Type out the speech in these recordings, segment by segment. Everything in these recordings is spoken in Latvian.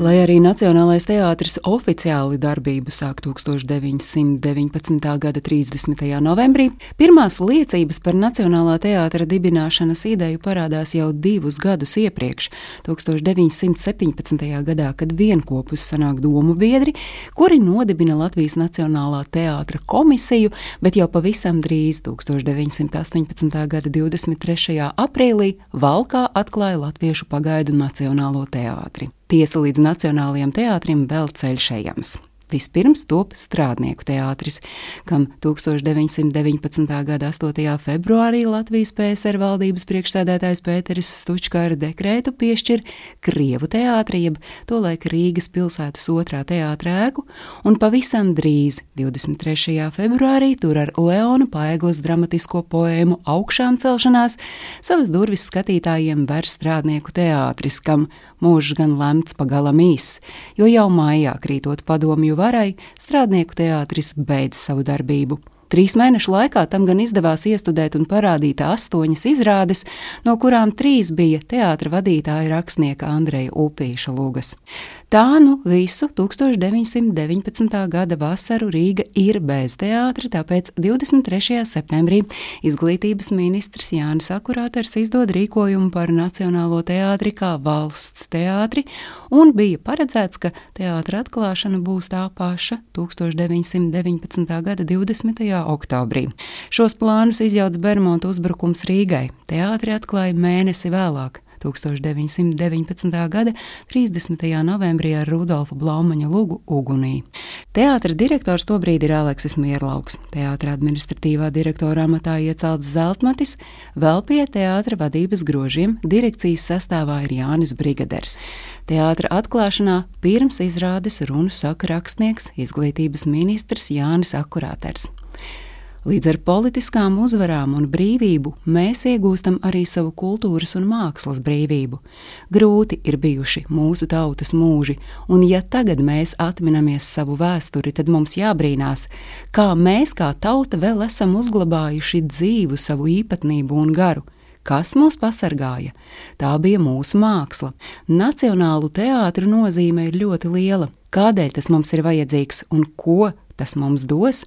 Lai arī Nacionālais teātris oficiāli darbību sāk 1919. gada 30. novembrī, pirmās liecības par Nacionālā teātra dibināšanas ideju parādās jau divus gadus iepriekš, 1917. gadā, kad vienopus sanāk domu biedri, kuri nodibina Latvijas Nacionālā teātra komisiju, bet jau pavisam drīz, 1918. gada 23. aprīlī, Valkā atklāja Latviešu pagaidu Nacionālo teātri. Tiesa līdz Nacionālajiem teātrim vēl ceļš ejams. Vispirms top strādnieku teātris, kam 1919. gada 8. februārī Latvijas PSR valdības priekšsēdētājs Pēteris Stučka ar dekrētu piešķir Krievu teātri, jeb tolaik Rīgas pilsētas otrā teātra ēku, un pavisam drīz, 23. februārī, tur ar Leona Paeglas dramatisko poēmu augšām celšanās savas durvis skatītājiem ver strādnieku teātris, kam mūžs gan lemts pagalam īs, jo jau mājā krītot padomju varai, strādnieku teātris beidz savu darbību. Trīs mēnešu laikā tam gan izdevās iestudēt un parādīt astoņas izrādes, no kurām trīs bija teātra vadītāja rakstnieka Andreja Upīša lūgas. Tā nu visu 1919. gada vasaru Rīga ir bez teātra, tāpēc 23. septembrī izglītības ministrs Jānis Akurāters izdod rīkojumu par Nacionālo teātri kā valsts teātri, un bija paredzēts, ka teātra atklāšana būs tā paša 1919. gada 20. Oktobrī. Šos plānus izjauc Bermonta uzbrukums Rīgai. Teātri atklāja mēnesi vēlāk. 1919. gada 30. novembrī ar Rudolfa Blaumaņa lugu Ugunī. Teātra direktors tobrīd ir Aleksis Mierlauks, teātra administratīvā direktora amatā iecelts Zeltmatis, vēl pie teātra vadības grožiem direkcijas sastāvā ir Jānis Brigaders. Teātra atklāšanā pirms izrādes runu saka rakstnieks, izglītības ministrs Jānis Akurāters. Līdz ar politiskām uzvarām un brīvību mēs iegūstam arī savu kultūras un mākslas brīvību. Grūti ir bijuši mūsu tautas mūži, un ja tagad mēs atminamies savu vēsturi, tad mums jābrīnās, kā mēs kā tauta vēl esam uzglabājuši dzīvu savu īpatnību un garu. Kas mūs pasargāja? Tā bija mūsu māksla. Nacionālu teātru nozīme ir ļoti liela. Kādēļ tas mums ir vajadzīgs un ko tas mums dos?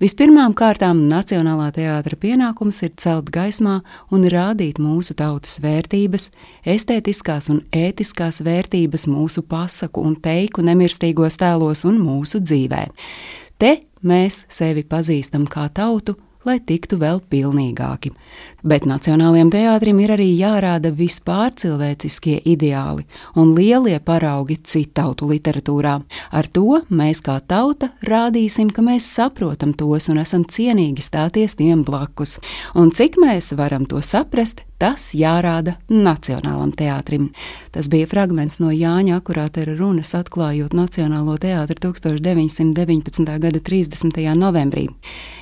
Vispirmām kārtām Nacionālā teātra pienākums ir celt gaismā un rādīt mūsu tautas vērtības, estētiskās un ētiskās vērtības mūsu pasaku un teiku nemirstīgos tēlos un mūsu dzīvē. Te mēs sevi pazīstam kā tautu, lai tiktu vēl pilnīgāki. Bet Nacionālajiem teātrim ir arī jārāda vispār cilvēciskie ideāli un lielie paraugi citautu literatūrā. Ar to mēs kā tauta rādīsim, ka mēs saprotam tos un esam cienīgi stāties tiem blakus. Un cik mēs varam to saprast, Tas jārāda Nacionālam teātrim. Tas bija fragments no Jāņa akurātera runas atklājot Nacionālo teātri 1919. gada 30. novembrī.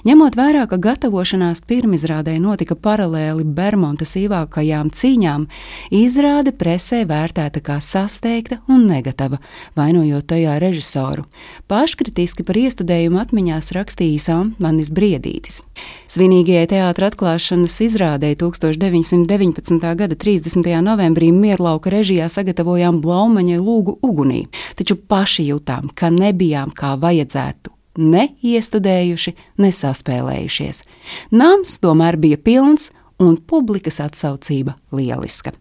Ņemot vērā, ka gatavošanās pirmizrādē notika paralēli Bermuda sīvākajām cīņām, izrāde presē vērtēta kā sasteigta un negatava, vainojot tajā režisoru. Paškritiski par iestudējumu atmiņās rakstījis Antmanis Briedītis. Svinīgajai teātra atklāšanas izrādē 1919. 19. gada 30. novembrī Mierlauka režijā sagatavojām Blaumaņai lūgu ugunī, taču paši jutām, ka nebijām kā vajadzētu ne iestudējuši, ne saspēlējušies. Nams tomēr bija pilns un publikas atsaucība lieliska.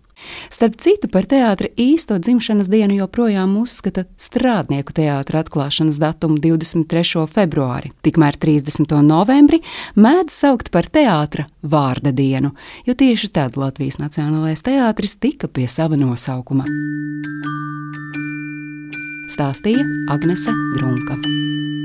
Starp citu, par teātra īsto dzimšanas dienu joprojām uzskata strādnieku teātra atklāšanas datumu 23. februāri, tikmēr 30. novembri mēdz saukt par teātra vārda dienu, jo tieši tad Latvijas Nacionālais teātris tika pie sava nosaukuma. Stāstīja Agnese Drunka.